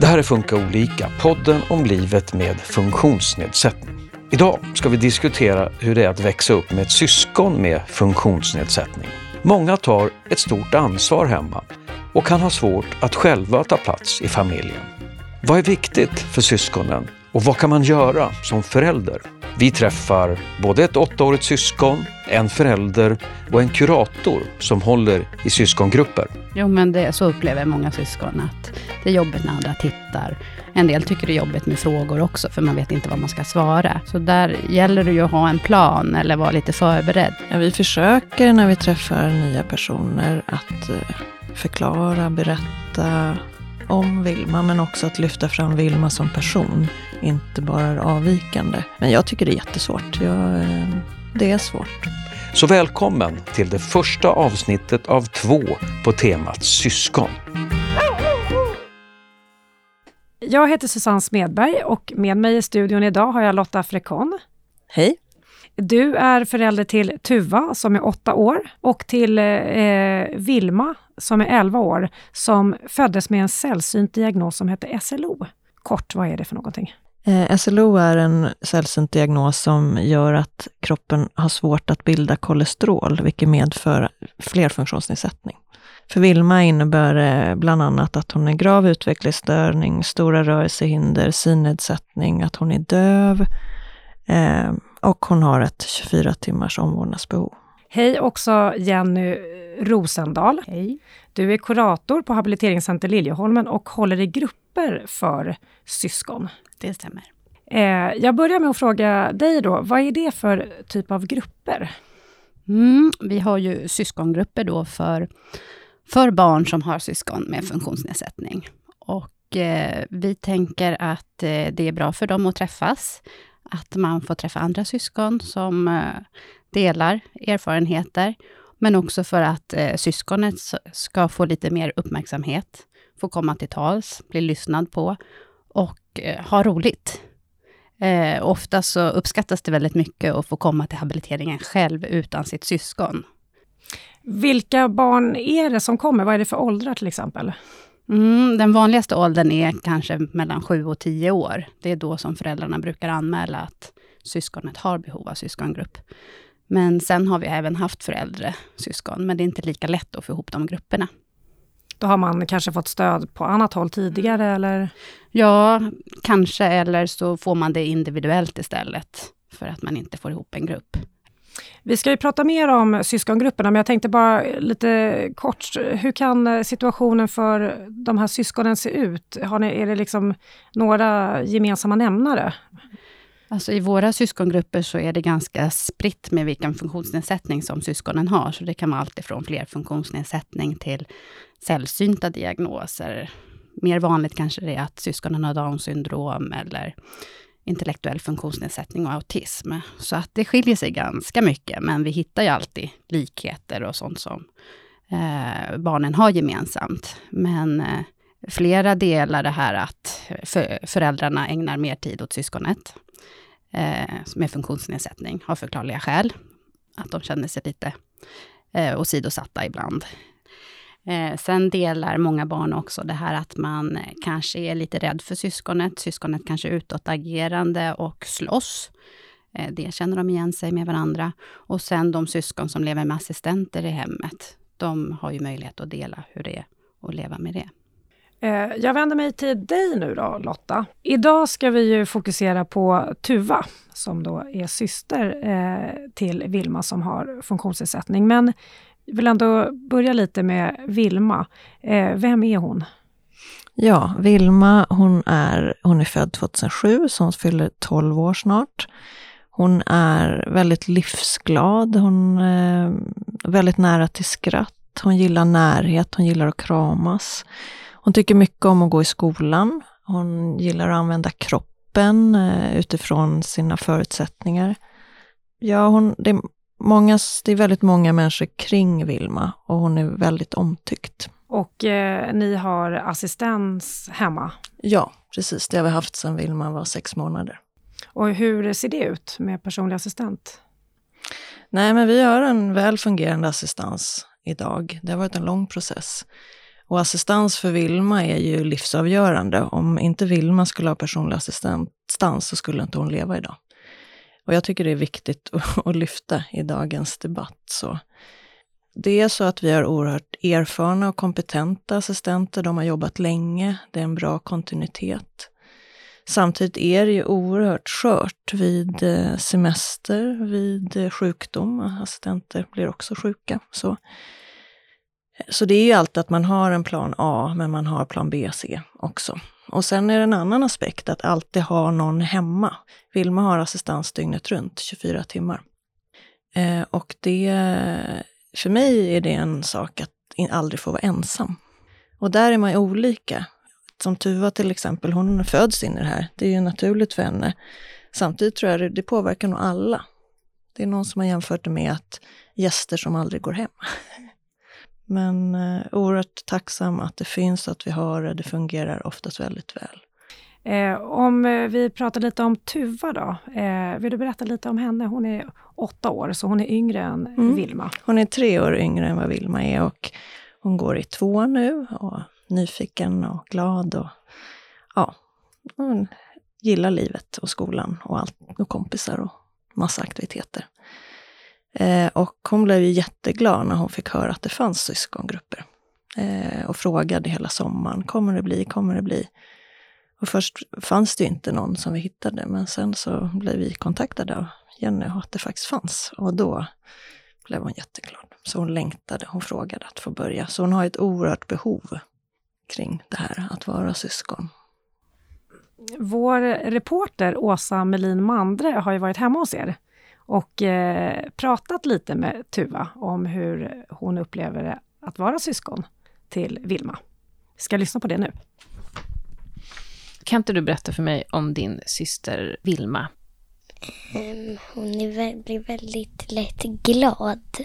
Det här är Funka olika, podden om livet med funktionsnedsättning. Idag ska vi diskutera hur det är att växa upp med ett syskon med funktionsnedsättning. Många tar ett stort ansvar hemma och kan ha svårt att själva ta plats i familjen. Vad är viktigt för syskonen och vad kan man göra som förälder? Vi träffar både ett åttaårigt syskon, en förälder och en kurator som håller i syskongrupper. Jo, men det, så upplever många syskon att det är jobbigt när andra tittar. En del tycker det är jobbigt med frågor också, för man vet inte vad man ska svara. Så där gäller det ju att ha en plan eller vara lite förberedd. Ja, vi försöker när vi träffar nya personer att eh, förklara, berätta om Vilma, men också att lyfta fram Vilma som person, inte bara avvikande. Men jag tycker det är jättesvårt. Jag, eh, det är svårt. Så välkommen till det första avsnittet av två på temat syskon. Jag heter Susanne Smedberg och med mig i studion idag har jag Lotta Frekon. Hej! Du är förälder till Tuva som är åtta år och till eh, Vilma som är 11 år som föddes med en sällsynt diagnos som heter SLO. Kort, vad är det för någonting? Eh, SLO är en sällsynt diagnos som gör att kroppen har svårt att bilda kolesterol, vilket medför flerfunktionsnedsättning. För Vilma innebär det bland annat att hon är grav utvecklingsstörning, stora rörelsehinder, synnedsättning, att hon är döv eh, och hon har ett 24 timmars omvårdnadsbehov. Hej också Jenny Rosendal. Hej. Du är kurator på Habiliteringscenter Liljeholmen och håller i grupper för syskon. Det stämmer. Eh, jag börjar med att fråga dig då, vad är det för typ av grupper? Mm, vi har ju syskongrupper då för, för barn som har syskon med funktionsnedsättning. Och eh, vi tänker att eh, det är bra för dem att träffas, att man får träffa andra syskon som eh, delar erfarenheter, men också för att eh, syskonet ska få lite mer uppmärksamhet, få komma till tals, bli lyssnad på och eh, ha roligt. Eh, ofta så uppskattas det väldigt mycket att få komma till habiliteringen själv utan sitt syskon. Vilka barn är det som kommer? Vad är det för åldrar till exempel? Mm, den vanligaste åldern är kanske mellan 7 och 10 år. Det är då som föräldrarna brukar anmäla att syskonet har behov av syskongrupp. Men sen har vi även haft föräldrar syskon, men det är inte lika lätt att få ihop de grupperna. Då har man kanske fått stöd på annat håll tidigare eller? Ja, kanske, eller så får man det individuellt istället, för att man inte får ihop en grupp. Vi ska ju prata mer om syskongrupperna, men jag tänkte bara lite kort, hur kan situationen för de här syskonen se ut? Har ni, är det liksom några gemensamma nämnare? Alltså I våra syskongrupper så är det ganska spritt med vilken funktionsnedsättning som syskonen har. Så det kan vara allt ifrån flerfunktionsnedsättning till sällsynta diagnoser. Mer vanligt kanske det är att syskonen har Downs syndrom eller intellektuell funktionsnedsättning och autism. Så att det skiljer sig ganska mycket, men vi hittar ju alltid likheter och sånt som eh, barnen har gemensamt. Men eh, flera delar det här att för, föräldrarna ägnar mer tid åt syskonet eh, med funktionsnedsättning, av förklarliga skäl. Att de känner sig lite eh, åsidosatta ibland. Eh, sen delar många barn också det här att man kanske är lite rädd för syskonet. Syskonet kanske är utåtagerande och slåss. Eh, det känner de igen sig med varandra. Och sen de syskon som lever med assistenter i hemmet. De har ju möjlighet att dela hur det är att leva med det. Eh, jag vänder mig till dig nu då Lotta. Idag ska vi ju fokusera på Tuva som då är syster eh, till Vilma som har funktionsnedsättning. Men jag vill ändå börja lite med Vilma. Eh, vem är hon? Ja, Vilma hon är, hon är född 2007, så hon fyller 12 år snart. Hon är väldigt livsglad, hon är väldigt nära till skratt, hon gillar närhet, hon gillar att kramas. Hon tycker mycket om att gå i skolan. Hon gillar att använda kroppen eh, utifrån sina förutsättningar. Ja, hon, det, är många, det är väldigt många människor kring Vilma och hon är väldigt omtyckt. Och eh, ni har assistens hemma? Ja, precis. Det har vi haft sedan Vilma var sex månader. Och hur ser det ut med personlig assistent? Nej, men vi har en väl fungerande assistans idag. Det har varit en lång process. Och assistans för Vilma är ju livsavgörande. Om inte Vilma skulle ha personlig assistans så skulle inte hon leva idag. Och jag tycker det är viktigt att, lyfta i dagens debatt. Så det är så att vi har oerhört erfarna och kompetenta assistenter. De har jobbat länge. Det är en bra kontinuitet. Samtidigt är det ju oerhört skört vid eh, semester, vid eh, sjukdom. Assistenter blir också sjuka. Så, så det är ju alltid att man har en plan A, men man har plan B, C också. Och sen är det en annan aspekt, att alltid ha någon hemma. Vilma har assistans dygnet runt, 24 timmar. Eh, och det, för mig är det en sak att aldrig få vara ensam. Och där är man ju olika. Som Tuva till exempel, hon föds in i det här. Det är ju naturligt för henne. Samtidigt tror jag det, det påverkar nog alla. Det är någon som har jämfört det med att gäster som aldrig går hem. Men eh, oerhört tacksam att det finns, att vi har det. Det fungerar oftast väldigt väl. Eh, om eh, vi pratar lite om Tuva då. Eh, vill du berätta lite om henne? Hon är åtta år, så hon är yngre än mm. Vilma. Hon är tre år yngre än vad Vilma är och hon går i tvåan nu och nyfiken och glad och ja, hon gillar livet och skolan och allt och kompisar och massa aktiviteter. Eh, och hon blev ju jätteglad när hon fick höra att det fanns syskongrupper. Eh, och frågade hela sommaren, kommer det bli, kommer det bli? Och först fanns det inte någon som vi hittade, men sen så blev vi kontaktade av Jenny och att det faktiskt fanns. Och då blev hon jätteglad. Så hon längtade, hon frågade att få börja. Så hon har ett oerhört behov kring det här att vara syskon. Vår reporter Åsa Melin Mandre har ju varit hemma hos er och eh, pratat lite med Tuva om hur hon upplever det att vara syskon till Vilma. Vi ska lyssna på det nu. Kan inte du berätta för mig om din syster Vilma? Um, hon är, blir väldigt lätt glad.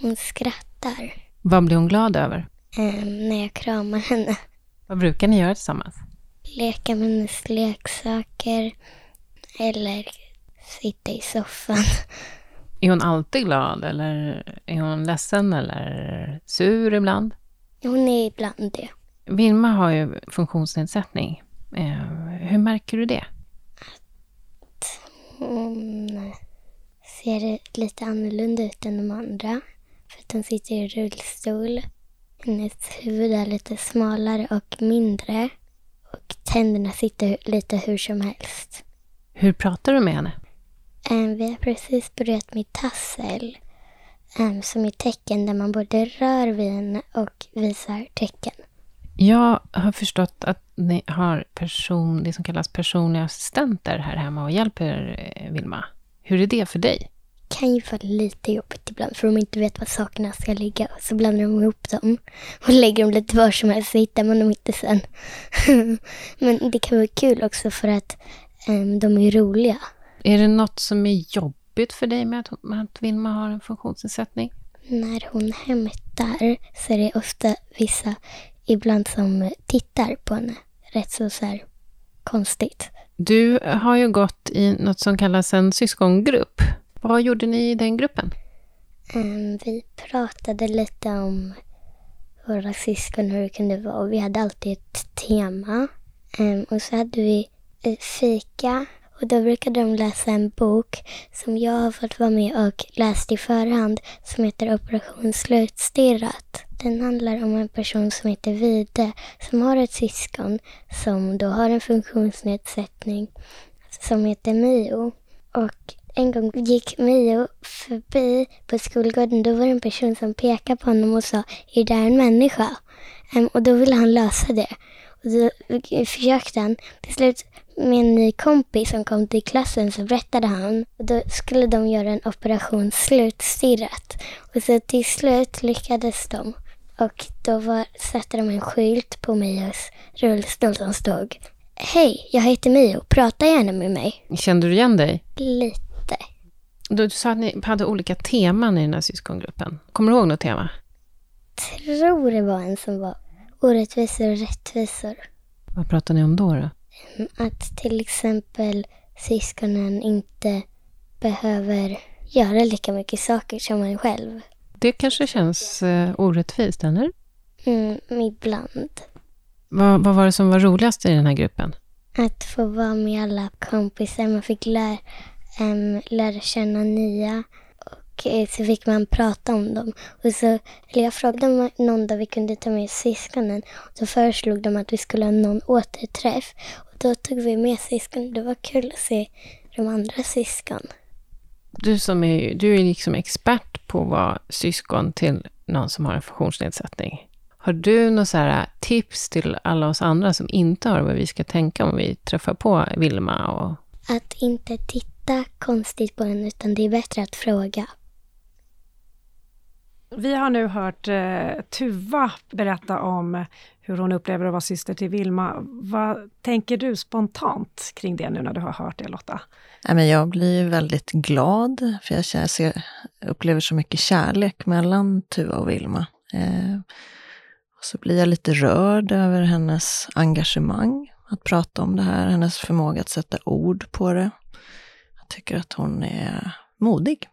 Hon skrattar. Vad blir hon glad över? Um, när jag kramar henne. Vad brukar ni göra tillsammans? Leka med hennes leksaker eller sitta i soffan. Är hon alltid glad eller är hon ledsen eller sur ibland? Hon är ibland det. Vilma har ju funktionsnedsättning. Eh, hur märker du det? Att hon ser lite annorlunda ut än de andra. För att hon sitter i rullstol. Hennes huvud är lite smalare och mindre. Och tänderna sitter lite hur som helst. Hur pratar du med henne? Um, vi har precis börjat med tassel. Um, som är tecken där man både rör vid henne och visar tecken. Jag har förstått att ni har person, det som kallas personliga assistenter här hemma och hjälper eh, Vilma. Hur är det för dig? Det kan ju vara lite jobbigt ibland för de inte vet var sakerna ska ligga. Så blandar de ihop dem och lägger dem lite var som helst så hittar man dem inte sen. Men det kan vara kul också för att um, de är roliga. Är det något som är jobbigt för dig med att, med att Vilma har en funktionsnedsättning? När hon hämtar så är det ofta vissa ibland som tittar på henne. Rätt så, så här konstigt. Du har ju gått i något som kallas en syskongrupp. Vad gjorde ni i den gruppen? Um, vi pratade lite om våra syskon, hur det kunde vara. Och vi hade alltid ett tema. Um, och så hade vi fika och då brukade de läsa en bok som jag har fått vara med och läst i förhand som heter Operation Slutstirrat. Den handlar om en person som heter Vide som har ett syskon som då har en funktionsnedsättning som heter Mio. Och en gång gick Mio förbi på skolgården. Då var det en person som pekade på honom och sa, är det en människa? Um, och då ville han lösa det. Och då försökte han. Till slut med en ny kompis som kom till klassen så berättade han. Och då skulle de göra en operation slutstirrat. Och så till slut lyckades de. Och då var, satte de en skylt på Mios rullstol som stod Hej, jag heter Mio. Prata gärna med mig. Kände du igen dig? Lite. Du sa att ni hade olika teman i den här syskongruppen. Kommer du ihåg något tema? tror det var en som var orättvisor och rättvisor. Vad pratade ni om då? då? Att till exempel syskonen inte behöver göra lika mycket saker som en själv. Det kanske känns eh, orättvist, eller? Mm, ibland. Vad, vad var det som var roligast i den här gruppen? Att få vara med alla kompisar. Man fick lära, um, lära känna nya. Och eh, så fick man prata om dem. Och så, eller jag frågade om någon dag vi kunde ta med syskonen. Och så föreslog de att vi skulle ha någon återträff. Och då tog vi med syskon. Det var kul att se de andra syskon. Du som är, du är liksom expert på att vara syskon till någon som har en funktionsnedsättning. Har du några tips till alla oss andra som inte har vad vi ska tänka om vi träffar på Vilma? Och... Att inte titta konstigt på henne, utan det är bättre att fråga. Vi har nu hört eh, Tuva berätta om hur hon upplever att vara syster till Vilma. Vad tänker du spontant kring det nu när du har hört det Lotta? jag blir väldigt glad, för jag ser, upplever så mycket kärlek mellan Tuva och Vilma. Eh, och så blir jag lite rörd över hennes engagemang att prata om det här, hennes förmåga att sätta ord på det. Jag tycker att hon är modig.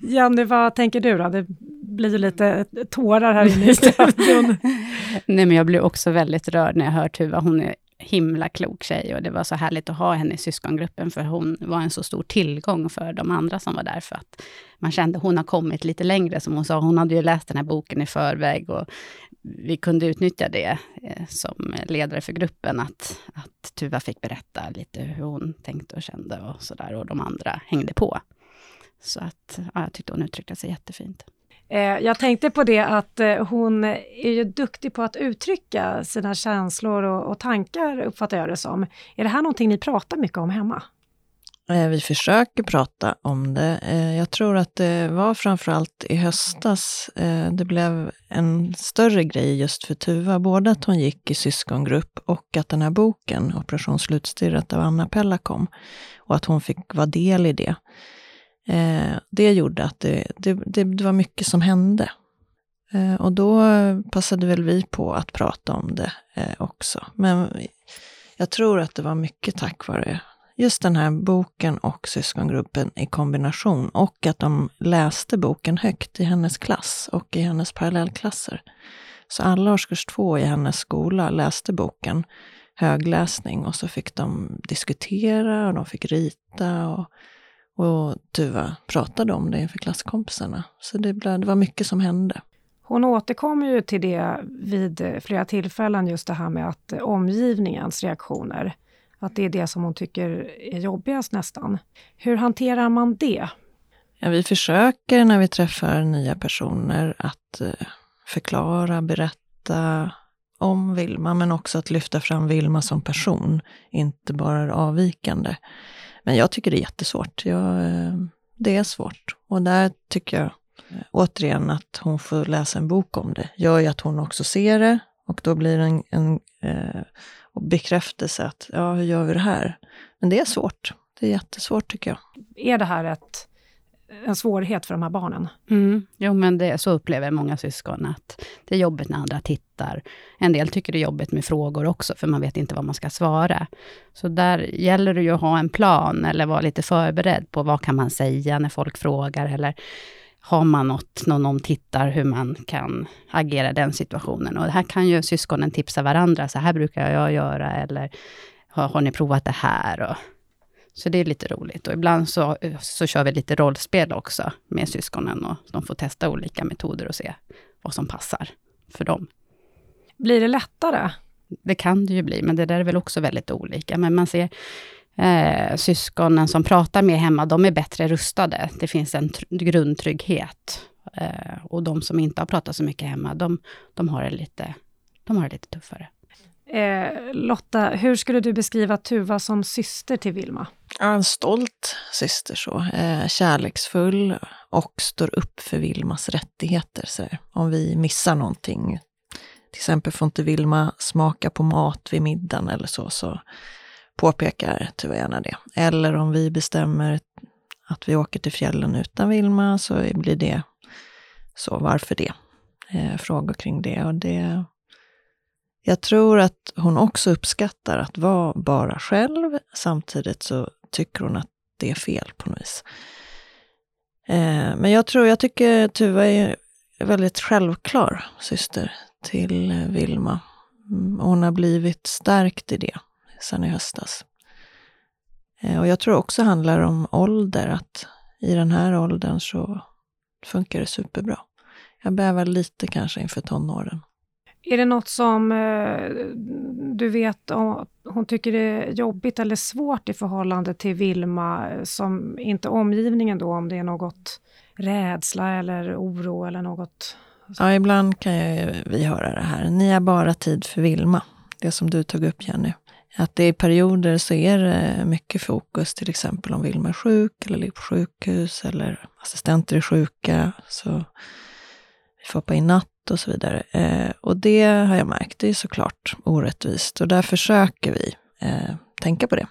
Janne, vad tänker du då? Det blir lite tårar här inne i studion. Nej, men jag blir också väldigt rörd när jag hör Tuva. Hon är himla klok tjej och det var så härligt att ha henne i syskongruppen, för hon var en så stor tillgång för de andra som var där, för att man kände hon har kommit lite längre, som hon sa. Hon hade ju läst den här boken i förväg och vi kunde utnyttja det eh, som ledare för gruppen, att, att Tuva fick berätta lite hur hon tänkte och kände och sådär, och de andra hängde på. Så att, ja, jag tyckte hon uttryckte sig jättefint. Eh, jag tänkte på det att eh, hon är ju duktig på att uttrycka sina känslor och, och tankar, uppfattar jag det som. Är det här någonting ni pratar mycket om hemma? Eh, vi försöker prata om det. Jag tror att det var framförallt i höstas det blev en större grej just för Tuva. Både att hon gick i syskongrupp och att den här boken, Operation Slutstirrat av Anna Pella kom. Och att hon fick vara del i det. Eh, det gjorde att det, det, det, var mycket som hände. Eh, och då passade väl vi på att prata om det eh, också. Men jag tror att det var mycket tack vare just den här boken och syskongruppen i kombination. Och att de läste boken högt i hennes klass och i hennes parallellklasser. Så alla årskurs två i hennes skola läste boken högläsning och så fick de diskutera och de fick rita. och och Tuva pratade om det inför klasskompisarna. Så det, blev, det var mycket som hände. Hon återkommer ju till det vid flera tillfällen, just det här med att omgivningens reaktioner, att det är det som hon tycker är jobbigast nästan. Hur hanterar man det? Ja, vi försöker när vi träffar nya personer att eh, förklara, berätta om Vilma, men också att lyfta fram Vilma som person, inte bara avvikande. Men jag tycker det är jättesvårt. Jag, eh, det är svårt. Och där tycker jag eh, återigen att hon får läsa en bok om det, gör ju att hon också ser det och då blir det en, en eh, bekräftelse att, ja, hur gör vi det här? Men det är svårt. Det är jättesvårt tycker jag. Är det här ett en svårighet för de här barnen. Mm. Jo, men det, så upplever många syskon, att det är jobbigt när andra tittar. En del tycker det är jobbigt med frågor också, för man vet inte vad man ska svara. Så där gäller det ju att ha en plan, eller vara lite förberedd på vad kan man säga när folk frågar, eller har man något, någon tittar, hur man kan agera i den situationen. Och här kan ju syskonen tipsa varandra, så här brukar jag göra, eller har, har ni provat det här? Och, så det är lite roligt. Och ibland så, så kör vi lite rollspel också med syskonen och de får testa olika metoder och se vad som passar för dem. Blir det lättare? Det kan det ju bli, men det där är väl också väldigt olika. Men man ser eh, syskonen som pratar mer hemma, de är bättre rustade. Det finns en grundtrygghet. Eh, och de som inte har pratat så mycket hemma, de, de, har, det lite, de har det lite tuffare. Eh, Lotta, hur skulle du beskriva Tuva som syster till Vilma? en stolt syster, så. Eh, kärleksfull och står upp för Vilmas rättigheter. Så om vi missar någonting, till exempel får inte Vilma smaka på mat vid middagen eller så, så påpekar Tuva gärna det. Eller om vi bestämmer att vi åker till fjällen utan Vilma så blir det så, varför det? Eh, frågor kring det. Och det jag tror att hon också uppskattar att vara bara själv. Samtidigt så tycker hon att det är fel på något vis. Eh, men jag tror, jag tycker Tuva är väldigt självklar syster till eh, Vilma. Mm, hon har blivit stärkt i det sen i höstas. Eh, och jag tror också handlar om ålder, att i den här åldern så funkar det superbra. Jag bävar lite kanske inför tonåren. Är det något som eh, du vet om hon tycker det är jobbigt eller svårt i förhållande till Vilma, eh, som inte omgivningen då, om det är något rädsla eller oro eller något? Ja, ibland kan jag, vi höra det här. Ni har bara tid för Vilma. Det som du tog upp Jenny. Att det i perioder så är det mycket fokus, till exempel om Vilma är sjuk eller ligger på sjukhus eller assistenter är sjuka. Så vi får hoppa in natt och så vidare. Eh, och det har jag märkt, det är såklart orättvist. Och där försöker vi eh, tänka på det.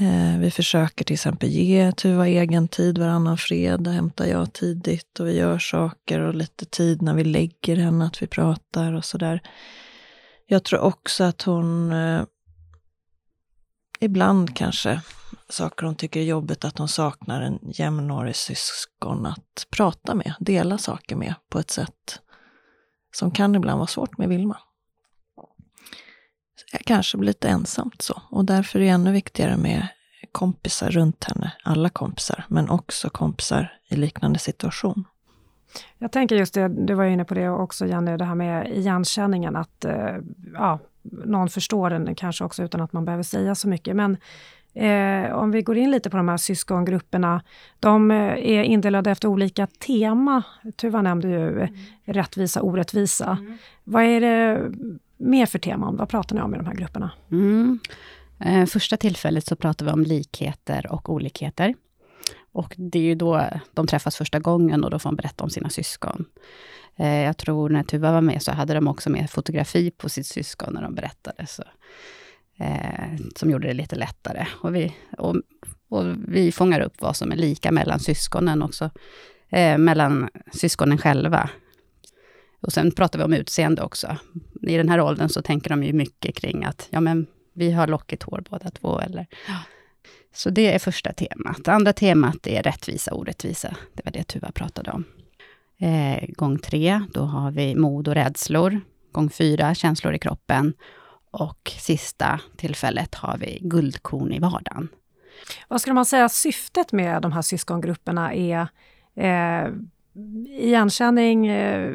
Eh, vi försöker till exempel ge Tuva egen tid varannan fredag, hämtar jag tidigt och vi gör saker och lite tid när vi lägger henne, att vi pratar och sådär. Jag tror också att hon eh, ibland kanske saker hon tycker är jobbigt, att hon saknar en jämnårig syskon att prata med, dela saker med på ett sätt som kan ibland vara svårt med Vilma. Kanske blir lite ensamt så och därför är det ännu viktigare med kompisar runt henne, alla kompisar, men också kompisar i liknande situation. Jag tänker just det, du var inne på det också Jenny, det här med igenkänningen, att eh, ja, någon förstår den kanske också utan att man behöver säga så mycket. Men eh, om vi går in lite på de här syskongrupperna, de eh, är indelade efter olika tema. Tuva nämnde ju mm. rättvisa, orättvisa. Mm. Vad är det mer för teman? Vad pratar ni om i de här grupperna? Mm. Eh, första tillfället så pratar vi om likheter och olikheter. Och det är ju då de träffas första gången och då får de berätta om sina syskon. Eh, jag tror när Tuva var med så hade de också med fotografi på sitt syskon när de berättade. Så, eh, som gjorde det lite lättare. Och vi, och, och vi fångar upp vad som är lika mellan syskonen också. Eh, mellan syskonen själva. Och sen pratar vi om utseende också. I den här åldern så tänker de ju mycket kring att, ja men vi har lockigt hår båda två, eller så det är första temat. Det andra temat är rättvisa och orättvisa. Det var det Tuva pratade om. Eh, gång tre, då har vi mod och rädslor. Gång fyra, känslor i kroppen. Och sista tillfället har vi guldkorn i vardagen. Vad skulle man säga syftet med de här syskongrupperna är? Eh, igenkänning? Eh,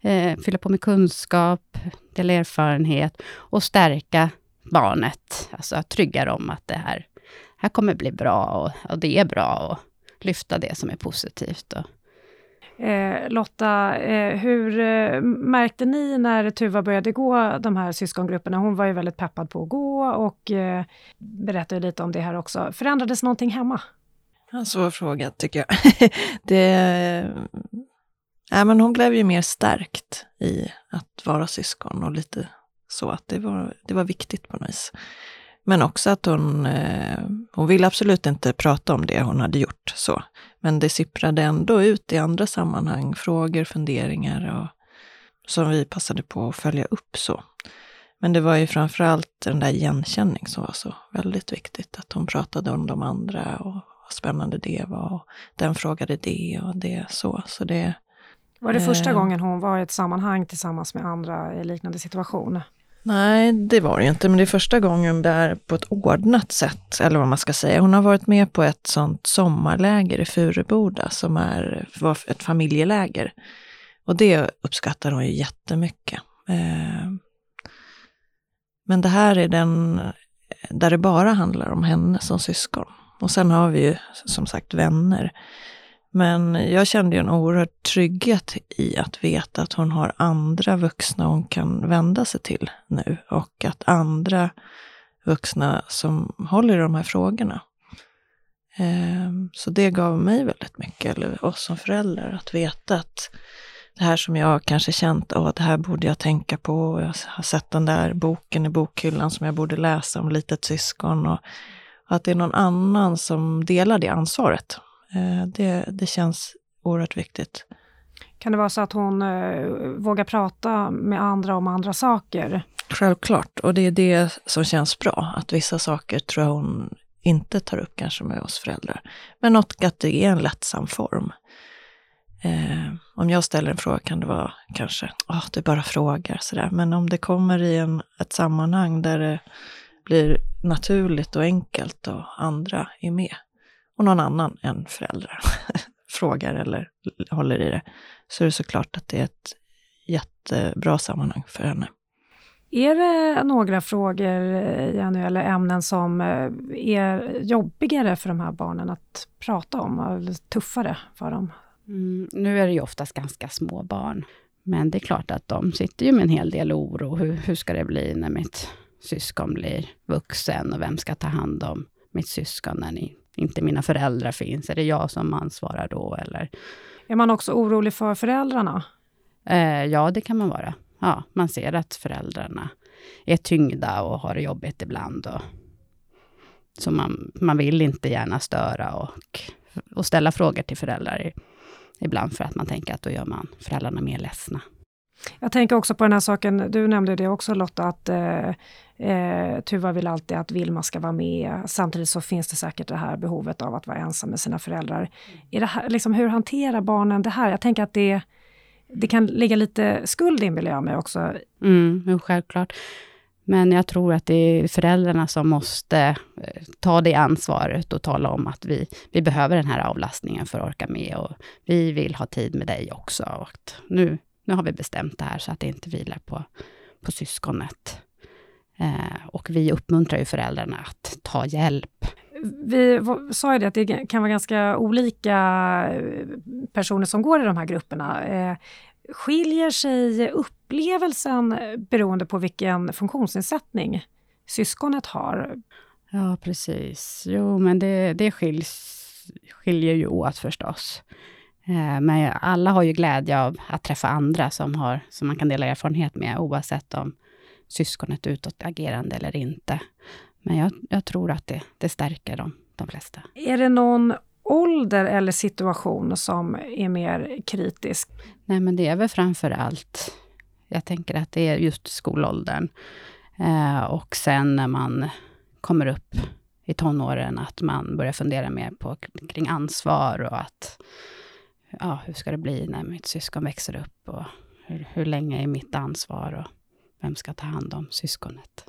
eh, fylla på med kunskap, dela erfarenhet och stärka barnet. Alltså trygga dem att det här här kommer bli bra och, och det är bra och lyfta det som är positivt. Och. Eh, Lotta, eh, hur eh, märkte ni när Tuva började gå de här syskongrupperna? Hon var ju väldigt peppad på att gå och eh, berättade lite om det här också. Förändrades någonting hemma? En svår fråga tycker jag. det, äh, men hon blev ju mer stärkt i att vara syskon och lite så att det var, det var viktigt på något vis. Men också att hon, eh, hon ville absolut inte prata om det hon hade gjort. så. Men det sipprade ändå ut i andra sammanhang, frågor, funderingar och, som vi passade på att följa upp. så. Men det var ju framförallt den där igenkänning som var så väldigt viktigt. Att hon pratade om de andra och vad spännande det var. Och den frågade det och det så. så det, var det första eh, gången hon var i ett sammanhang tillsammans med andra i liknande situation? Nej, det var det inte, men det är första gången där på ett ordnat sätt, eller vad man ska säga. Hon har varit med på ett sånt sommarläger i Furuboda som är, var ett familjeläger. Och det uppskattar hon ju jättemycket. Eh, men det här är den där det bara handlar om henne som syskon. Och sen har vi ju som sagt vänner. Men jag kände ju en oerhörd trygghet i att veta att hon har andra vuxna hon kan vända sig till nu och att andra vuxna som håller i de här frågorna. Ehm, så det gav mig väldigt mycket, eller oss som föräldrar, att veta att det här som jag kanske känt, att det här borde jag tänka på. Jag har sett den där boken i bokhyllan som jag borde läsa om litet syskon. Och att det är någon annan som delar det ansvaret. Eh, det, det känns oerhört viktigt. Kan det vara så att hon eh, vågar prata med andra om andra saker? Självklart, och det är det som känns bra. Att vissa saker tror jag hon inte tar upp kanske med oss föräldrar. Men något att det är en lättsam form. Eh, om jag ställer en fråga kan det vara kanske, oh, du bara frågar sådär. Men om det kommer i en, ett sammanhang där det blir naturligt och enkelt och andra är med och någon annan än föräldrar frågar eller håller i det, så är det såklart att det är ett jättebra sammanhang för henne. Är det några frågor, Jenny, eller ämnen som eh, är jobbigare för de här barnen att prata om, eller tuffare för dem? Mm, nu är det ju oftast ganska små barn, men det är klart att de sitter ju med en hel del oro. Hur, hur ska det bli när mitt syskon blir vuxen och vem ska ta hand om mitt syskon när ni, inte mina föräldrar finns? Är det jag som ansvarar då eller? Är man också orolig för föräldrarna? Eh, ja, det kan man vara. Ja, man ser att föräldrarna är tyngda och har det jobbigt ibland. Och, så man, man vill inte gärna störa och, och ställa frågor till föräldrar ibland för att man tänker att då gör man föräldrarna mer ledsna. Jag tänker också på den här saken, du nämnde det också Lotta, att eh, eh, Tuva vill alltid att Vilma ska vara med. Samtidigt så finns det säkert det här behovet av att vara ensam med sina föräldrar. Är det här, liksom, hur hanterar barnen det här? Jag tänker att det, det kan ligga lite skuld inbillar jag mig också. Mm, självklart. Men jag tror att det är föräldrarna som måste eh, ta det ansvaret och tala om att vi, vi behöver den här avlastningen för att orka med och vi vill ha tid med dig också. Och nu, nu har vi bestämt det här så att det inte vilar på, på syskonet. Eh, och vi uppmuntrar ju föräldrarna att ta hjälp. Vi sa ju det att det kan vara ganska olika eh, personer som går i de här grupperna. Eh, skiljer sig upplevelsen beroende på vilken funktionsnedsättning syskonet har? Ja, precis. Jo, men det, det skiljs, skiljer ju åt förstås. Eh, men alla har ju glädje av att träffa andra som, har, som man kan dela erfarenhet med, oavsett om syskonet är utåtagerande eller inte. Men jag, jag tror att det, det stärker dem, de flesta. Är det någon ålder eller situation som är mer kritisk? Nej, men det är väl framför allt, jag tänker att det är just skolåldern. Eh, och sen när man kommer upp i tonåren, att man börjar fundera mer på, kring ansvar och att, ja, hur ska det bli när mitt syskon växer upp och hur, hur länge är mitt ansvar och vem ska ta hand om syskonet?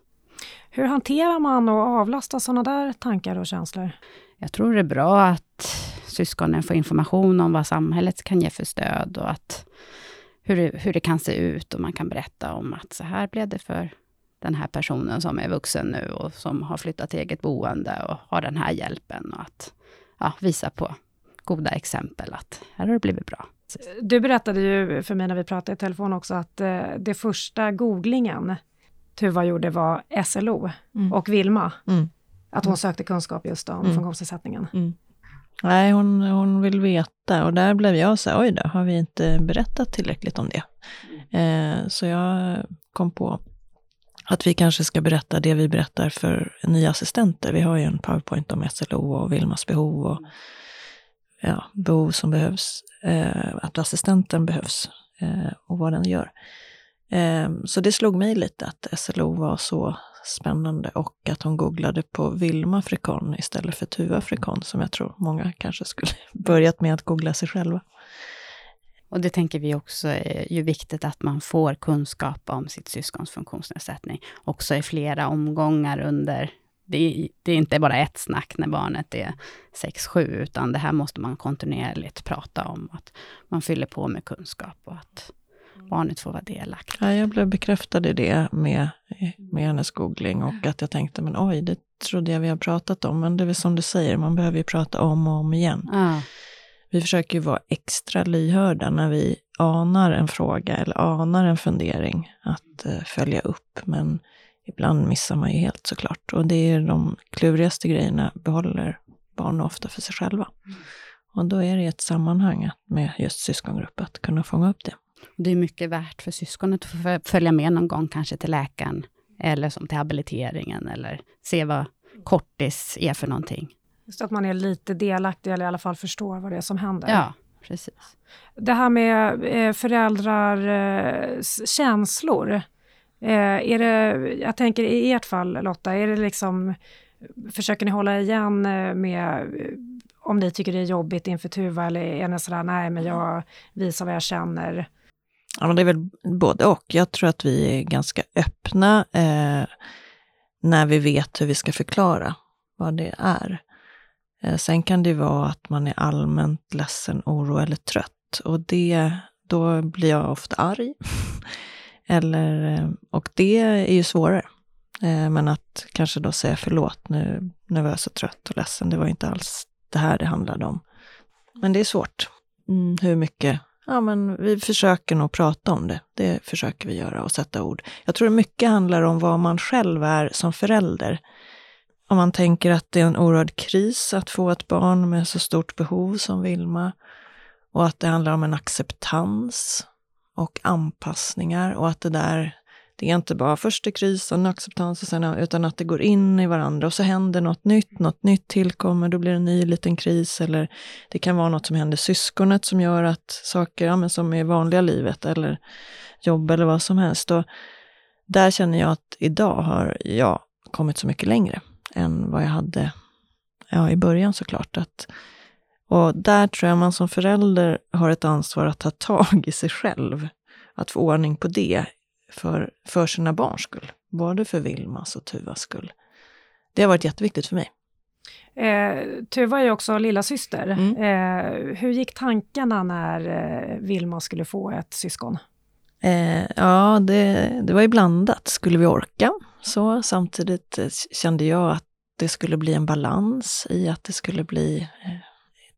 Hur hanterar man och avlastar sådana där tankar och känslor? Jag tror det är bra att syskonen får information om vad samhället kan ge för stöd och att hur det, hur det kan se ut och man kan berätta om att så här blev det för den här personen som är vuxen nu och som har flyttat till eget boende och har den här hjälpen och att ja, visa på goda exempel att här har det blivit bra. Du berättade ju för mig när vi pratade i telefon också att eh, det första googlingen Tuva gjorde var SLO mm. och Vilma. Mm. Att hon mm. sökte kunskap just om mm. funktionsnedsättningen. Mm. Nej, hon, hon vill veta och där blev jag så här, oj då, har vi inte berättat tillräckligt om det? Eh, så jag kom på att vi kanske ska berätta det vi berättar för nya assistenter. Vi har ju en powerpoint om SLO och Vilmas behov och ja, behov som behövs, eh, att assistenten behövs eh, och vad den gör. Eh, så det slog mig lite att SLO var så spännande och att hon googlade på Vilma afrikan istället för Tuva afrikan som jag tror många kanske skulle börjat med att googla sig själva. Och det tänker vi också är ju viktigt att man får kunskap om sitt syskons funktionsnedsättning, också i flera omgångar under det är, det är inte bara ett snack när barnet är 6-7, utan det här måste man kontinuerligt prata om. Att man fyller på med kunskap och att barnet får vara delaktigt. Ja, jag blev bekräftad i det med, med hennes googling och att jag tänkte, men oj, det trodde jag vi har pratat om. Men det är väl som du säger, man behöver ju prata om och om igen. Ja. Vi försöker ju vara extra lyhörda när vi anar en fråga eller anar en fundering, att uh, följa upp. Men ibland missar man ju helt såklart. Och det är de klurigaste grejerna behåller barn ofta för sig själva. Mm. Och då är det ett sammanhang med just syskongrupp att kunna fånga upp det. Det är mycket värt för syskonet att följa med någon gång, kanske till läkaren, eller som till habiliteringen, eller se vad kortis är för någonting. Just att man är lite delaktig, eller i alla fall förstår vad det är som händer. Ja, precis. Det här med eh, föräldrars eh, känslor. Eh, är det, jag tänker i ert fall Lotta, är det liksom, försöker ni hålla igen eh, med eh, om ni tycker det är jobbigt inför Tuva eller är ni sådär, nej men jag visar vad jag känner? Ja, men det är väl både och. Jag tror att vi är ganska öppna eh, när vi vet hur vi ska förklara vad det är. Eh, sen kan det vara att man är allmänt ledsen, oro eller trött. Och det, då blir jag ofta arg. eller, eh, och det är ju svårare. Eh, men att kanske då säga förlåt, nu, jag så trött och ledsen, det var inte alls det här det handlade om. Men det är svårt. Mm, hur mycket Ja, men vi försöker nog prata om det. Det försöker vi göra och sätta ord. Jag tror mycket handlar om vad man själv är som förälder. Om man tänker att det är en oerhörd kris att få ett barn med så stort behov som Vilma och att det handlar om en acceptans och anpassningar och att det där det är inte bara först är krisen, acceptans och sen, utan att det går in i varandra och så händer något nytt, något nytt tillkommer, då blir det en ny liten kris eller det kan vara något som händer syskonet som gör att saker, ja, men som i vanliga livet eller jobb eller vad som helst. Och där känner jag att idag har jag kommit så mycket längre än vad jag hade ja, i början såklart. Att, och där tror jag man som förälder har ett ansvar att ta tag i sig själv. Att få ordning på det för, för sina barns skull. Både för Vilmas och Tuvas skull. Det har varit jätteviktigt för mig. Eh, Tuva är ju också lilla syster. Mm. Eh, hur gick tankarna när eh, Vilma skulle få ett syskon? Eh, ja, det, det var ju blandat. Skulle vi orka? Så samtidigt kände jag att det skulle bli en balans i att det skulle bli eh,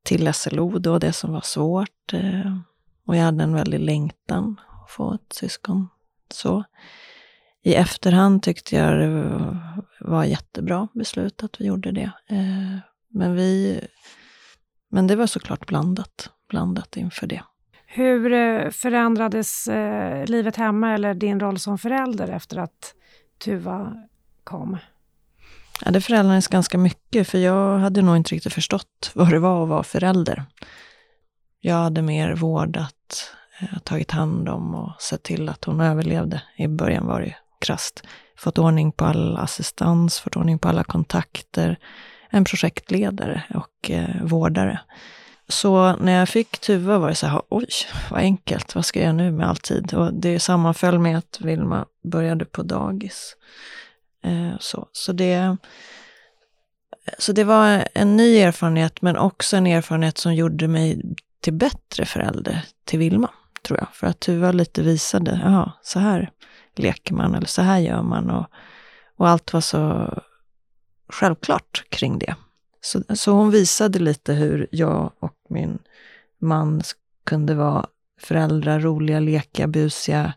till SLO då, det som var svårt. Eh, och jag hade en väldig längtan att få ett syskon så i efterhand tyckte jag det var jättebra beslut att vi gjorde det. Eh, men, vi, men det var såklart blandat, blandat inför det. Hur eh, förändrades livet hemma eller din roll som förälder efter att Tuva kom? Ja, det förändrades ganska mycket, för jag hade nog inte riktigt förstått vad det var att vara förälder. Jag hade mer vårdat eh, tagit hand om och sett till att hon överlevde. I början var det krasst Fått ordning på all assistans, fått ordning på alla kontakter, en projektledare och eh, vårdare. Så när jag fick Tuva var det så här, oj, vad enkelt, vad ska jag göra nu med all tid? Och det sammanföll med att Vilma började på dagis. Eh, så, så, det, så det var en ny erfarenhet, men också en erfarenhet som gjorde mig till bättre förälder till Vilma tror jag. För att Tuva lite visade, jaha, så här leker man eller så här gör man. Och, och allt var så självklart kring det. Så, så hon visade lite hur jag och min man kunde vara föräldrar, roliga, leka, busiga,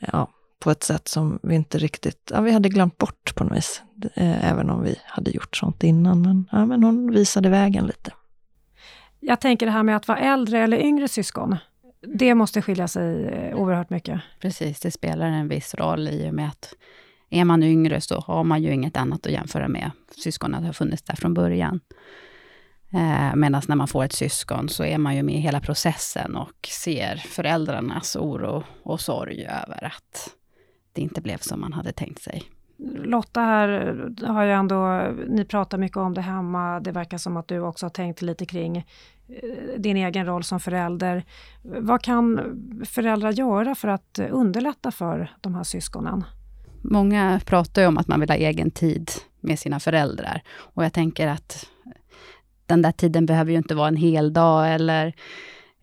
ja, på ett sätt som vi inte riktigt, ja, vi hade glömt bort på något vis. Eh, även om vi hade gjort sånt innan. Men, ja, men hon visade vägen lite. Jag tänker det här med att vara äldre eller yngre syskon det måste skilja sig eh, oerhört mycket. Precis, det spelar en viss roll i och med att är man yngre så har man ju inget annat att jämföra med. Syskonet har funnits där från början. Eh, Medan när man får ett syskon så är man ju med i hela processen och ser föräldrarnas oro och sorg över att det inte blev som man hade tänkt sig. Lotta här har ju ändå, ni pratar mycket om det hemma, det verkar som att du också har tänkt lite kring eh, din egen roll som förälder. Vad kan föräldrar göra för att underlätta för de här syskonen? Många pratar ju om att man vill ha egen tid med sina föräldrar. Och jag tänker att den där tiden behöver ju inte vara en hel dag eller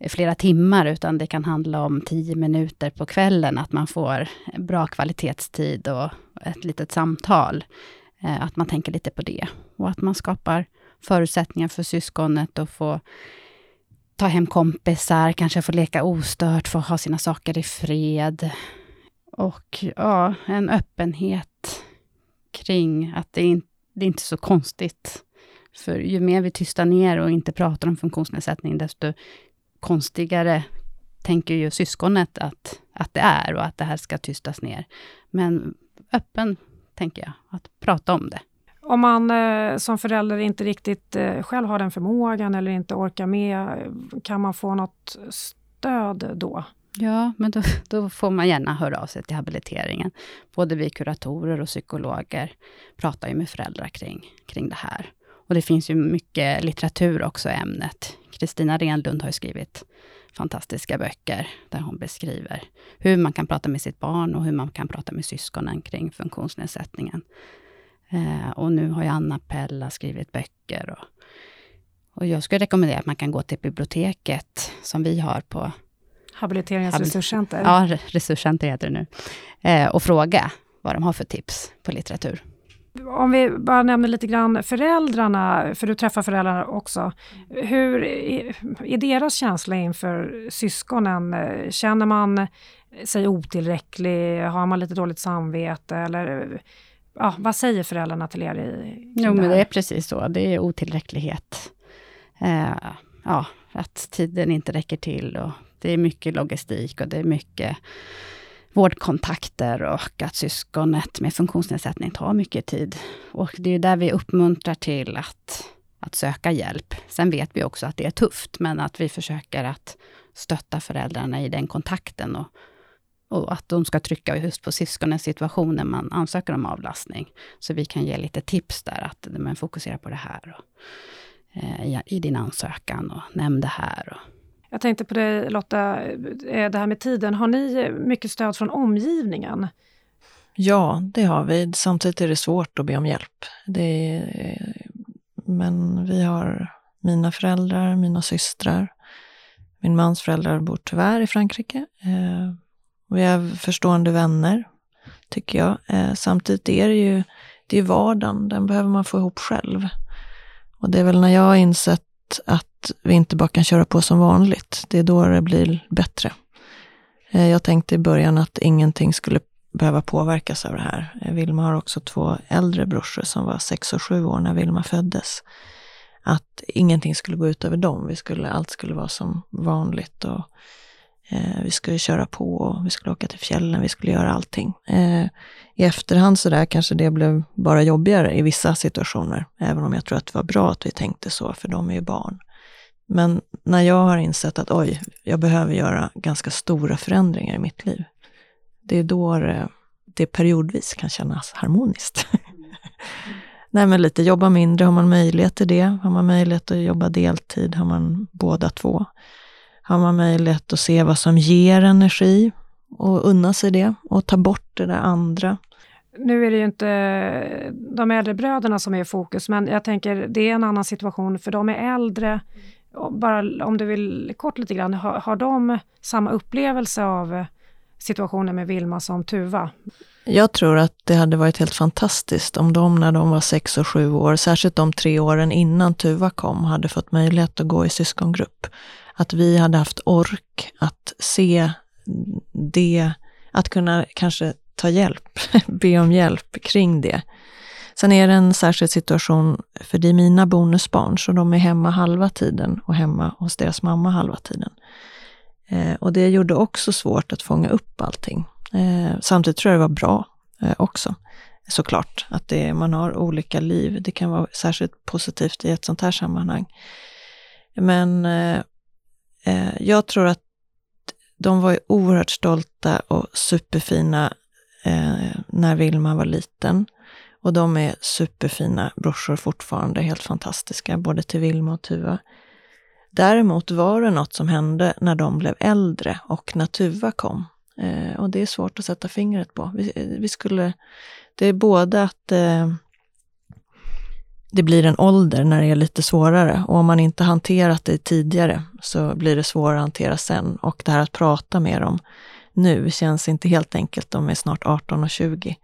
flera timmar, utan det kan handla om tio minuter på kvällen, att man får bra kvalitetstid och ett litet samtal. Eh, att man tänker lite på det. Och att man skapar förutsättningar för syskonet att få ta hem kompisar, kanske få leka ostört, få ha sina saker i fred. Och ja, en öppenhet kring att det, är, det är inte så konstigt. För ju mer vi tystar ner och inte pratar om funktionsnedsättning, desto konstigare tänker ju syskonet att, att det är och att det här ska tystas ner. Men öppen, tänker jag, att prata om det. Om man eh, som förälder inte riktigt eh, själv har den förmågan eller inte orkar med, kan man få något stöd då? Ja, men då, då, får man gärna höra av sig till habiliteringen. Både vi kuratorer och psykologer pratar ju med föräldrar kring, kring det här. Och det finns ju mycket litteratur också i ämnet. Kristina Renlund har ju skrivit fantastiska böcker, där hon beskriver hur man kan prata med sitt barn och hur man kan prata med syskonen kring funktionsnedsättningen. Eh, och nu har ju Anna Pella skrivit böcker. Och, och jag skulle rekommendera att man kan gå till biblioteket, som vi har på Habiliteringens Habil resurscenter. Ja, resurscenter heter det nu. Eh, och fråga vad de har för tips på litteratur. Om vi bara nämner lite grann föräldrarna, för du träffar föräldrarna också. Hur är, deras känsla inför syskonen? Känner man sig otillräcklig? Har man lite dåligt samvete? Eller ja, vad säger föräldrarna till er? I, jo, men det är precis så. Det är otillräcklighet. Eh, ja, att tiden inte räcker till och det är mycket logistik och det är mycket vårdkontakter och att syskonet med funktionsnedsättning tar mycket tid. Och det är där vi uppmuntrar till att, att söka hjälp. Sen vet vi också att det är tufft, men att vi försöker att stötta föräldrarna i den kontakten och, och att de ska trycka just på syskonens situation när man ansöker om avlastning. Så vi kan ge lite tips där, att man fokuserar på det här och, eh, i, i din ansökan och nämn det här. Och, jag tänkte på dig Lotta, eh, det här med tiden. Har ni mycket stöd från omgivningen? Ja, det har vi. Samtidigt är det svårt att be om hjälp. Är, men vi har mina föräldrar, mina systrar. Min mans föräldrar bor tyvärr i Frankrike. Eh, vi är förstående vänner, tycker jag. Eh, samtidigt är det ju det är vardagen, den behöver man få ihop själv. Och det är väl när jag har insett att vi inte bara kan köra på som vanligt. Det är då det blir bättre. Eh, jag tänkte i början att ingenting skulle behöva påverkas av det här. Eh, Vilma har också två äldre brorsor som var sex och sju år när Vilma föddes. Att ingenting skulle gå ut över dem. Vi skulle, allt skulle vara som vanligt. Och, eh, vi skulle köra på och vi skulle åka till fjällen, vi skulle göra allting. Eh, I efterhand så där kanske det blev bara jobbigare i vissa situationer. Även om jag tror att det var bra att vi tänkte så, för de är ju barn. Men när jag har insett att oj, jag behöver göra ganska stora förändringar i mitt liv. Det är då det, det periodvis kan kännas harmoniskt. Nej men lite jobba mindre, har man möjlighet till det? Har man möjlighet att jobba deltid? Har man båda två? Har man möjlighet att se vad som ger energi och unna sig det och ta bort det där andra? Nu är det ju inte de äldre bröderna som är i fokus, men jag tänker det är en annan situation för de är äldre bara om du vill kort lite grann, har, har de samma upplevelse av eh, situationen med Vilma som Tuva? Jag tror att det hade varit helt fantastiskt om de när de var sex och sju år, särskilt de tre åren innan Tuva kom, hade fått möjlighet att gå i syskongrupp. Att vi hade haft ork att se det, att kunna kanske ta hjälp, be om hjälp kring det. Sen är det en särskild situation, för det är mina bonusbarn, så de är hemma halva tiden och hemma hos deras mamma halva tiden. Eh, och det gjorde också svårt att fånga upp allting. Eh, samtidigt tror jag det var bra eh, också, såklart, att det, man har olika liv. Det kan vara särskilt positivt i ett sånt här sammanhang. Men eh, eh jag tror att de var oerhört stolta och superfina eh, när Vilma var liten. Och de är superfina brorsor fortfarande, helt fantastiska, både till Vilma och Tuva. Däremot var det något som hände när de blev äldre och när Tuva kom. Eh, och det är svårt att sätta fingret på. Vi, vi skulle, det är både att eh, det blir en ålder när det är lite svårare och om man inte hanterat det tidigare så blir det svårare att hantera sen. Och det här att prata med dem nu känns inte helt enkelt. De är snart 18 och 20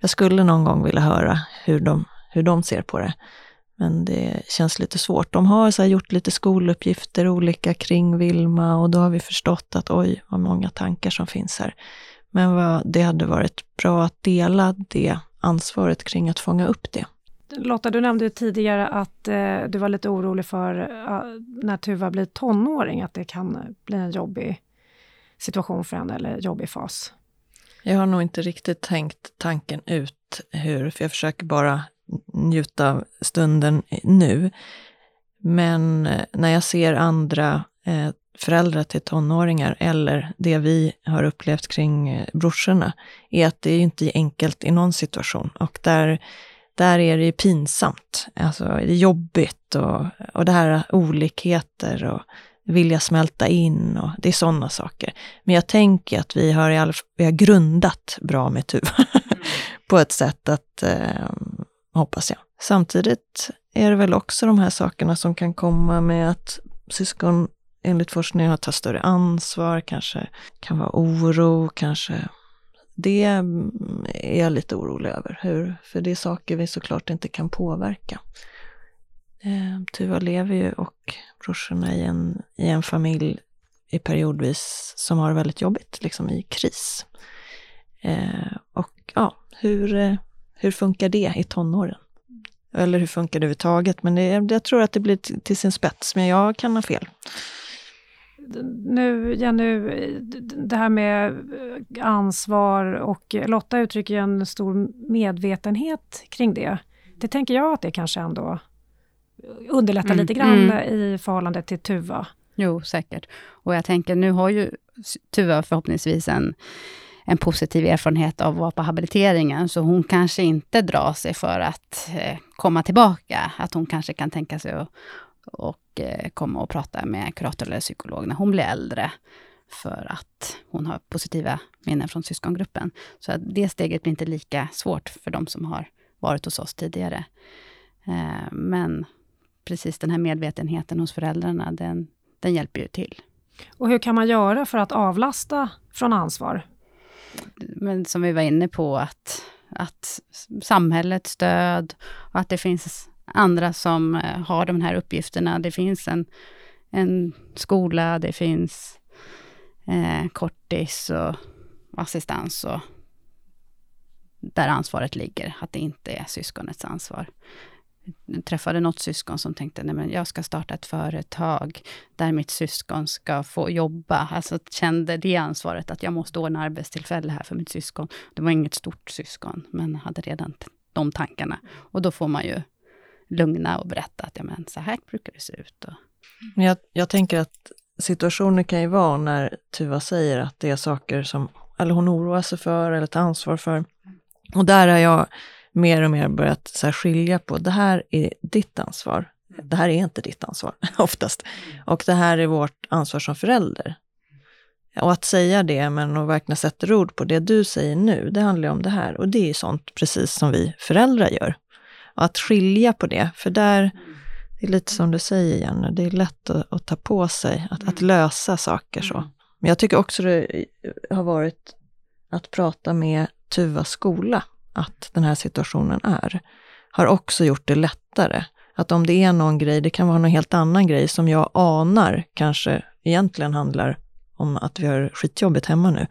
jag skulle någon gång vilja höra hur de, hur de ser på det. Men det känns lite svårt. De har så gjort lite skoluppgifter olika kring Vilma och då har vi förstått att oj, vad många tankar som finns här. Men vad, det hade varit bra att dela det ansvaret kring att fånga upp det. Lotta, du nämnde tidigare att eh, du var lite orolig för eh, när Tuva blir tonåring, att det kan bli en jobbig situation för henne, eller jobbig fas. Jag har nog inte riktigt tänkt tanken ut hur, för jag försöker bara njuta av stunden nu. Men eh, när jag ser andra eh, föräldrar till tonåringar eller det vi har upplevt kring eh, brorsorna, är att det är inte enkelt i någon situation. Och där, där är det ju pinsamt. Alltså det är jobbigt och, och det här olikheter och vilja smälta in och det är sådana saker. Men jag tänker att vi har, i all, vi har grundat bra med Tuva på ett sätt att, eh, hoppas jag. Samtidigt är det väl också de här sakerna som kan komma med att syskon enligt forskningen tar större ansvar, kanske kan vara oro, kanske det mm, är jag lite orolig över. Hur, för det är saker vi såklart inte kan påverka. Eh, Tuva lever ju och brorsorna i en, i en familj i periodvis som har det väldigt jobbigt, liksom i kris. Eh, och ja, hur, eh, hur funkar det i tonåren? Eller hur funkar det överhuvudtaget? Men det, jag tror att det blir till, till sin spets, men jag kan ha fel nu, Jenny, det här med ansvar och eh, Lotta uttrycker en stor medvetenhet kring det. Det tänker jag att det kanske ändå underlättar mm. lite grann mm. i förhållande till Tuva. Jo, säkert. Och jag tänker, nu har ju Tuva förhoppningsvis en, en positiv erfarenhet av att vara på habiliteringen, så hon kanske inte drar sig för att eh, komma tillbaka. Att hon kanske kan tänka sig att och eh, komma och prata med kurator eller psykolog när hon blir äldre, för att hon har positiva minnen från syskongruppen. Så att det steget blir inte lika svårt för de som har varit hos oss tidigare. Eh, men precis den här medvetenheten hos föräldrarna, den, den hjälper ju till. Och hur kan man göra för att avlasta från ansvar? Men som vi var inne på, att, att samhällets stöd och att det finns andra som eh, har de här uppgifterna. Det finns en, en skola, det finns eh, kortis och assistans och där ansvaret ligger, att det inte är syskonets ansvar. Jag träffade något syskon som tänkte, nej men jag ska starta ett företag där mitt syskon ska få jobba. Alltså kände det ansvaret att jag måste ordna arbetstillfälle här för mitt syskon. Det var inget stort syskon, men hade redan de tankarna. Och då får man ju lugna och berätta att ja, men, så här brukar det se ut. Och... Jag, jag tänker att situationer kan ju vara när Tuva säger att det är saker som eller hon oroar sig för eller tar ansvar för. Och där har jag mer och mer börjat så här skilja på, det här är ditt ansvar. Det här är inte ditt ansvar, oftast. Och det här är vårt ansvar som förälder. Och att säga det, men att verkligen sätta ord på det du säger nu, det handlar ju om det här. Och det är sånt precis som vi föräldrar gör. Och att skilja på det, för där, det är lite som du säger Jenny, det är lätt att, att ta på sig, att, att, lösa saker så. Men jag tycker också det har varit att prata med Tuva skola, att den här situationen är, har också gjort det lättare. Att om det är någon grej, det kan vara någon helt annan grej som jag anar kanske egentligen handlar om att vi har skitjobbigt hemma nu,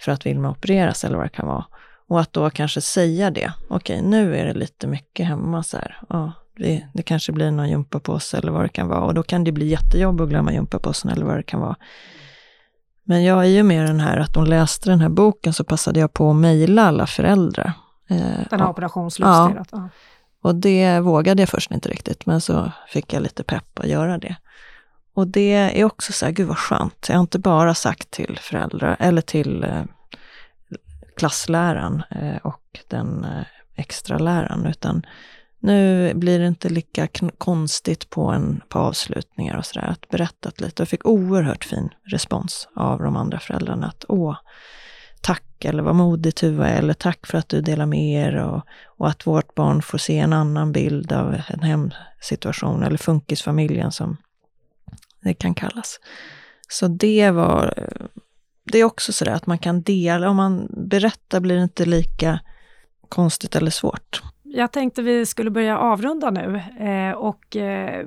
för att Vilma opereras eller vad det kan vara. Och att då kanske säga det. Okej, nu är det lite mycket hemma så här. Ja, det, det kanske blir någon gympapåse eller vad det kan vara. Och då kan det bli jättejobb att glömma gympapåsen eller vad det kan vara. Men jag är ju mer den här att hon läste den här boken så passade jag på att mejla alla föräldrar. Eh, den här operationslustirat? Ja. Och det vågade jag först inte riktigt, men så fick jag lite pepp att göra det. Och det är också så här, gud vad skönt. Jag har inte bara sagt till föräldrar, eller till eh, klassläraren eh, och den extra läraren, utan nu blir det inte lika konstigt på, en, på avslutningar och sådär, att berättat lite. Jag fick oerhört fin respons av de andra föräldrarna, att åh, tack eller vad modig Tuva är, eller tack för att du delar med er och, och, att vårt barn får se en annan bild av en hemsituation, eller funkisfamiljen som det kan kallas. Så det var det är också sådär att man kan dela, om man berättar blir det inte lika konstigt eller svårt. Jag tänkte vi skulle börja avrunda nu. Eh, och, eh,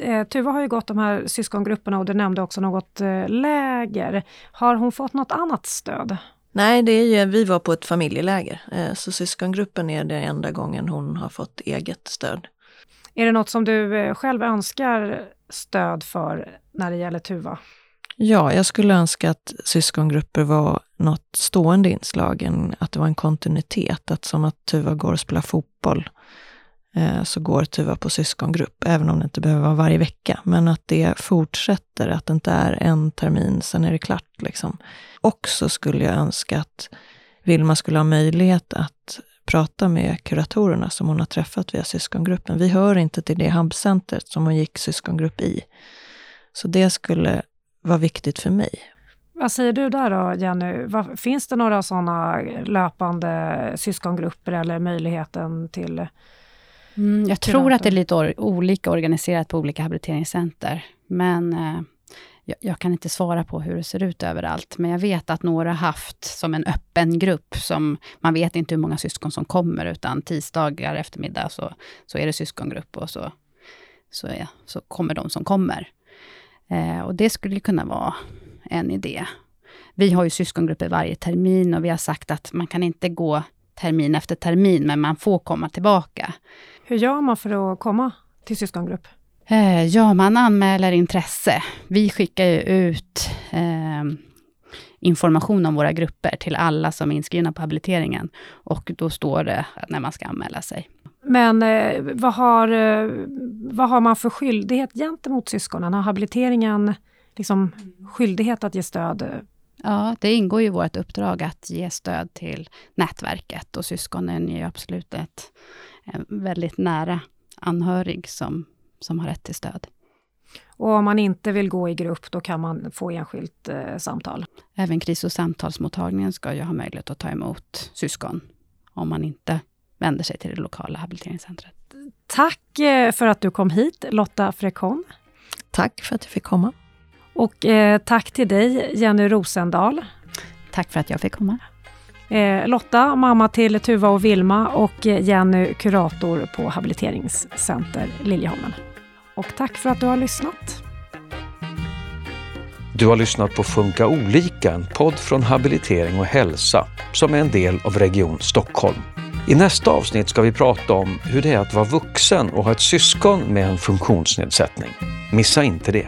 eh, Tuva har ju gått de här syskongrupperna och du nämnde också något eh, läger. Har hon fått något annat stöd? Nej, det är ju, vi var på ett familjeläger, eh, så syskongruppen är det enda gången hon har fått eget stöd. Är det något som du eh, själv önskar stöd för när det gäller Tuva? Ja, jag skulle önska att syskongrupper var något stående inslag, en, att det var en kontinuitet. Att som att Tuva går och spelar fotboll, eh, så går Tuva på syskongrupp, även om det inte behöver vara varje vecka. Men att det fortsätter, att det inte är en termin, sen är det klart. Liksom. Också skulle jag önska att Vilma skulle ha möjlighet att prata med kuratorerna som hon har träffat via syskongruppen. Vi hör inte till det hubcentret som hon gick syskongrupp i. Så det skulle vara viktigt för mig. Vad säger du där då, Jenny? Finns det några sådana löpande syskongrupper eller möjligheten till Mm, jag tror att det är lite or olika organiserat på olika habiliteringscenter. Men eh, jag, jag, kan inte svara på hur det ser ut överallt. Men jag vet att några haft som en öppen grupp. som Man vet inte hur många syskon som kommer, utan tisdagar eftermiddag så, så är det syskongrupp och så, så, är, så kommer de som kommer. Eh, och det skulle kunna vara en idé. Vi har ju syskongrupper varje termin och vi har sagt att man kan inte gå termin efter termin, men man får komma tillbaka. Hur gör man för att komma till syskongrupp? Eh, ja, man anmäler intresse. Vi skickar ju ut eh, information om våra grupper till alla som är inskrivna på habiliteringen. Och då står det när man ska anmäla sig. Men eh, vad, har, eh, vad har man för skyldighet gentemot syskonen? Har habiliteringen liksom skyldighet att ge stöd? Ja, det ingår i vårt uppdrag att ge stöd till nätverket och syskonen är absolut ett väldigt nära anhörig som, som har rätt till stöd. Och om man inte vill gå i grupp, då kan man få enskilt eh, samtal? Även kris och samtalsmottagningen ska ju ha möjlighet att ta emot syskon, om man inte vänder sig till det lokala habiliteringscentret. Tack eh, för att du kom hit, Lotta Frekon. Tack för att jag fick komma. Och eh, tack till dig, Jenny Rosendal. Tack för att jag fick komma. Eh, Lotta, mamma till Tuva och Vilma och Jenny, kurator på Habiliteringscenter Liljeholmen. Och tack för att du har lyssnat. Du har lyssnat på Funka olika, en podd från Habilitering och hälsa som är en del av Region Stockholm. I nästa avsnitt ska vi prata om hur det är att vara vuxen och ha ett syskon med en funktionsnedsättning. Missa inte det!